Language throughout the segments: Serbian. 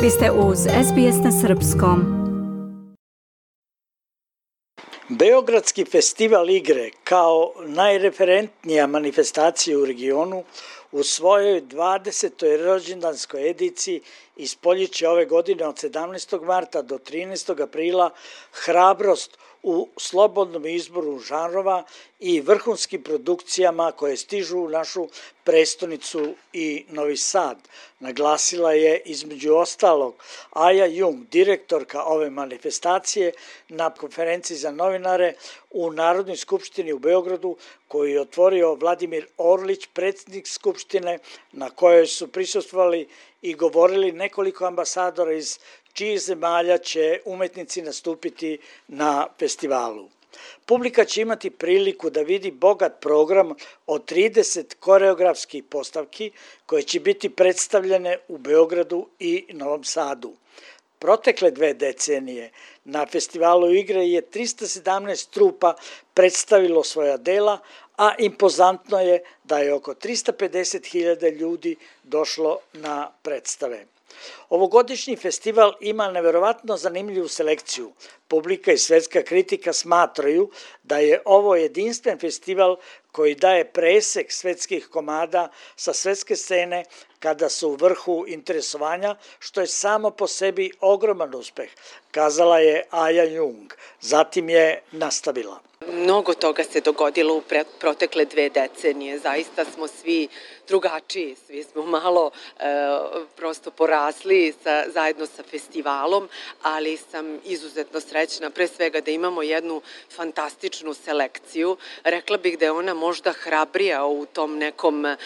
Vi ste uz SBS na Srpskom. Beogradski festival igre kao najreferentnija manifestacija u regionu u svojoj 20. rođendanskoj ediciji ispoljiće ove godine od 17. marta do 13. aprila hrabrost u slobodnom izboru žanrova i vrhunskim produkcijama koje stižu u našu prestonicu i Novi Sad. Naglasila je između ostalog Aja Jung, direktorka ove manifestacije na konferenciji za novinare u Narodnoj skupštini u Beogradu koju je otvorio Vladimir Orlić, predsjednik skupštine na kojoj su prisustvovali i govorili nekoliko ambasadora iz čijih zemalja će umetnici nastupiti na festivalu. Publika će imati priliku da vidi bogat program od 30 koreografskih postavki koje će biti predstavljene u Beogradu i Novom Sadu. Protekle dve decenije na festivalu igre je 317 trupa predstavilo svoja dela, a impozantno je da je oko 350.000 ljudi došlo na predstave. Ovogodišnji festival ima neverovatno zanimljivu selekciju. Publika i svetska kritika smatraju da je ovo jedinstven festival koji daje presek svetskih komada sa svetske scene kada su u vrhu interesovanja, što je samo po sebi ogroman uspeh, kazala je Aja Jung. Zatim je nastavila. Mnogo toga se dogodilo u protekle dve decenije. Zaista smo svi drugačiji, svi smo malo e, prosto porasli sa, zajedno sa festivalom, ali sam izuzetno srećna pre svega da imamo jednu fantastičnu selekciju. Rekla bih da je ona možda hrabrija u tom nekom e,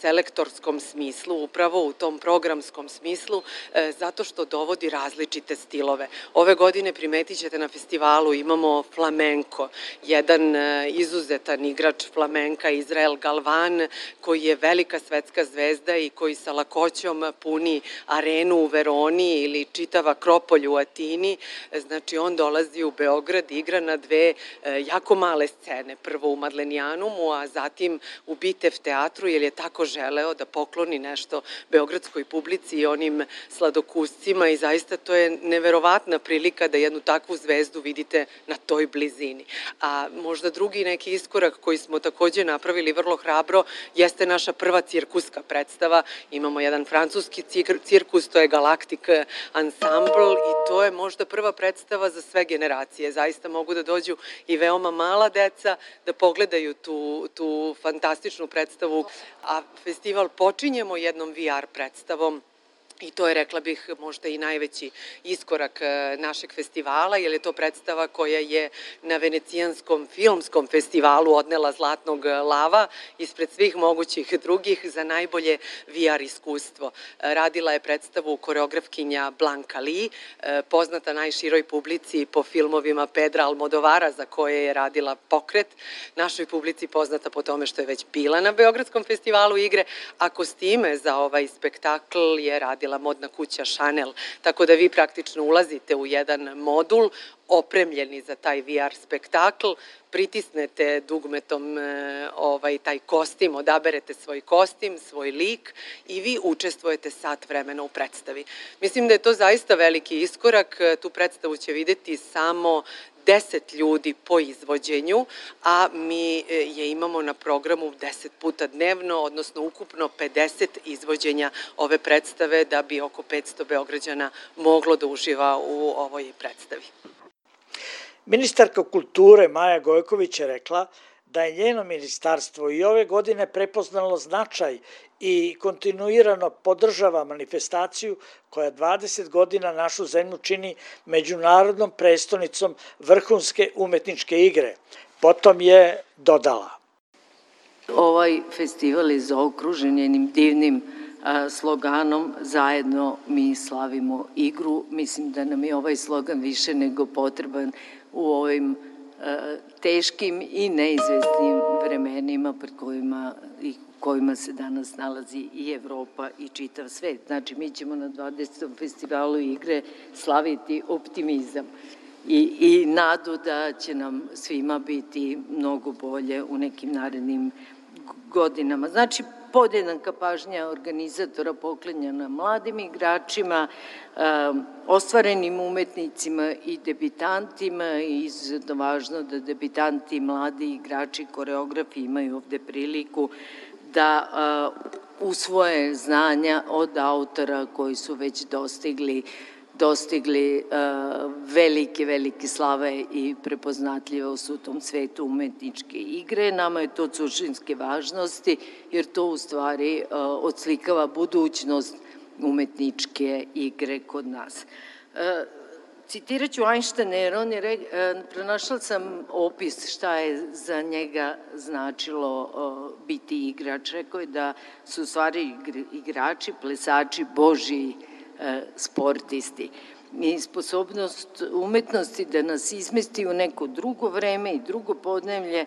selektorskom smislu, upravo u tom programskom smislu, e, zato što dovodi različite stilove. Ove godine primetit ćete na festivalu imamo flamenko, jedan e, izuzetan igrač flamenka Izrael Galvan, koji je velika svetska zvezda i koji sa lakoćom puni arenu u Veroni ili čitava Akropolj u Atini. Znači, on dolazi u Beograd, igra na dve e, jako male scene. Prvo u Madlenijanumu, a zatim u Bitev teatru, jer je tako želeo da pokloni nešto beogradskoj publici i onim sladokuscima i zaista to je neverovatna prilika da jednu takvu zvezdu vidite na toj blizini. A možda drugi neki iskorak koji smo takođe napravili vrlo hrabro jeste naša prva cirkuska predstava. Imamo jedan francuski cirkus, to je Galactic Ensemble i to je možda prva predstava za sve generacije. Zaista mogu da dođu i veoma mala deca da pogledaju tu, tu fantastičnu predstavu. A festival počinjemo jednom VR predstavom I to je, rekla bih, možda i najveći iskorak e, našeg festivala, jer je to predstava koja je na Venecijanskom filmskom festivalu odnela Zlatnog lava ispred svih mogućih drugih za najbolje VR iskustvo. E, radila je predstavu koreografkinja Blanka Li, e, poznata najširoj publici po filmovima Pedra Almodovara za koje je radila pokret, našoj publici poznata po tome što je već bila na Beogradskom festivalu igre, a kostime za ovaj spektakl je radila radila modna kuća Chanel, tako da vi praktično ulazite u jedan modul opremljeni za taj VR spektakl, pritisnete dugmetom e, ovaj, taj kostim, odaberete svoj kostim, svoj lik i vi učestvujete sat vremena u predstavi. Mislim da je to zaista veliki iskorak, tu predstavu će videti samo 10 ljudi po izvođenju, a mi e, je imamo na programu 10 puta dnevno, odnosno ukupno 50 izvođenja ove predstave da bi oko 500 Beograđana moglo da uživa u ovoj predstavi. Ministarka kulture Maja Gojković je rekla da je njeno ministarstvo i ove godine prepoznalo značaj i kontinuirano podržava manifestaciju koja 20 godina našu zemlju čini međunarodnom prestonicom vrhunske umetničke igre. Potom je dodala. Ovaj festival je zaokružen jednim divnim sloganom Zajedno mi slavimo igru. Mislim da nam je ovaj slogan više nego potreban u ovim teškim i neizvestnim vremenima pred kojima i kojima se danas nalazi i Evropa i čitav svet. Znači, mi ćemo na 20. festivalu igre slaviti optimizam i, i nadu da će nam svima biti mnogo bolje u nekim narednim godinama. Znači, podjednaka pažnja organizatora poklenjana mladim igračima, ostvarenim umetnicima i debitantima. I izuzetno važno da debitanti mladi igrači, koreografi imaju ovde priliku da usvoje znanja od autora koji su već dostigli dostigli velike, velike slave i prepoznatljivost u tom svetu umetničke igre. Nama je to suštinske važnosti, jer to u stvari odslikava budućnost umetničke igre kod nas. Citirat ću Einsteina jer on je, re, pronašla sam opis šta je za njega značilo biti igrač. Rekao je da su u stvari igrači, plesači, boži sportisti. I sposobnost umetnosti da nas izmesti u neko drugo vreme i drugo podnevlje,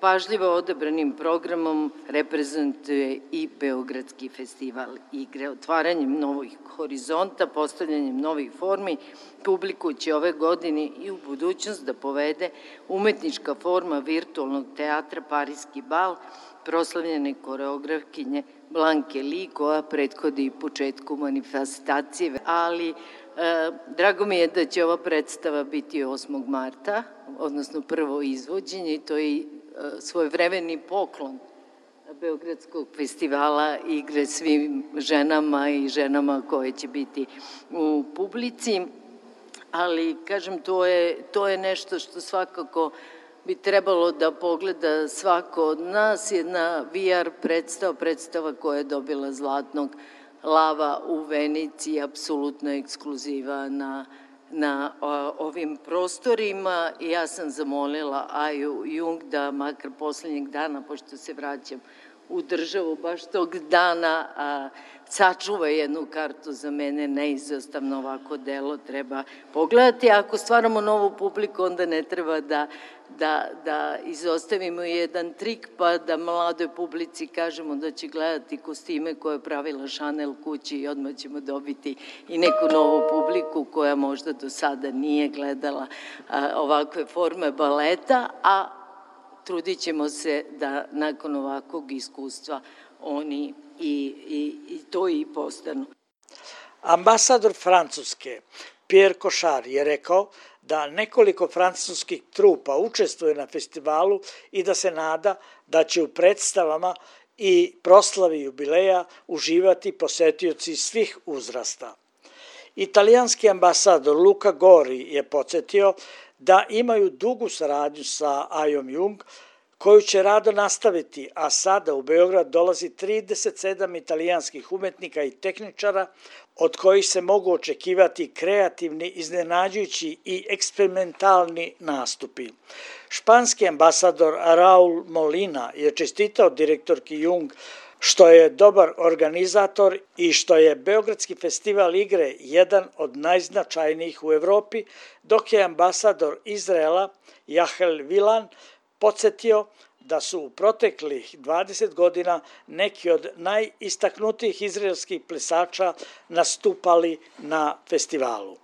pažljivo odabranim programom reprezentuje i Beogradski festival igre. Otvaranjem novih horizonta, postavljanjem novih formi, publiku će ove godine i u budućnost da povede umetnička forma virtualnog teatra Parijski bal, proslavljene koreografkinje Blanke Li, koja prethodi početku manifestacije, ali e, drago mi je da će ova predstava biti 8. marta, odnosno prvo izvođenje i to je e, svojvremeni poklon Beogradskog festivala igre svim ženama i ženama koje će biti u publici, ali kažem to je, to je nešto što svakako bi trebalo da pogleda svako od nas, jedna VR predstava, predstava koja je dobila zlatnog lava u Venici, apsolutno ekskluziva na, na ovim prostorima. I ja sam zamolila Aju Jung da makar poslednjeg dana, pošto se vraćam u državu baš tog dana a, sačuva jednu kartu za mene, neizostavno ovako delo treba pogledati. Ako stvaramo novu publiku, onda ne treba da, da, da izostavimo jedan trik, pa da mladoj publici kažemo da će gledati kostime koje je pravila Chanel kući i odmah ćemo dobiti i neku novu publiku koja možda do sada nije gledala a, ovakve forme baleta, a trudit ćemo se da nakon ovakvog iskustva oni i, i, i to i postanu. Ambasador Francuske Pierre Košar je rekao da nekoliko francuskih trupa učestvuje na festivalu i da se nada da će u predstavama i proslavi jubileja uživati posetioci svih uzrasta. Italijanski ambasador Luka Gori je podsjetio da imaju dugu saradnju sa Ajom Jung, koju će rado nastaviti, a sada u Beograd dolazi 37 italijanskih umetnika i tehničara, od kojih se mogu očekivati kreativni, iznenađujući i eksperimentalni nastupi. Španski ambasador Raul Molina je čestitao direktorki Jung što je dobar organizator i što je Beogradski festival igre jedan od najznačajnijih u Evropi, dok je ambasador Izraela Jahel Vilan podsjetio da su u proteklih 20 godina neki od najistaknutijih izraelskih plesača nastupali na festivalu.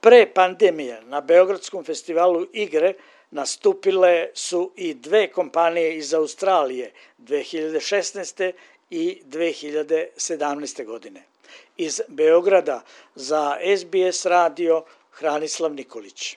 Pre pandemije na Beogradskom festivalu igre nastupile su i dve kompanije iz Australije 2016. i 2017. godine. Iz Beograda za SBS radio Hranislav Nikolić.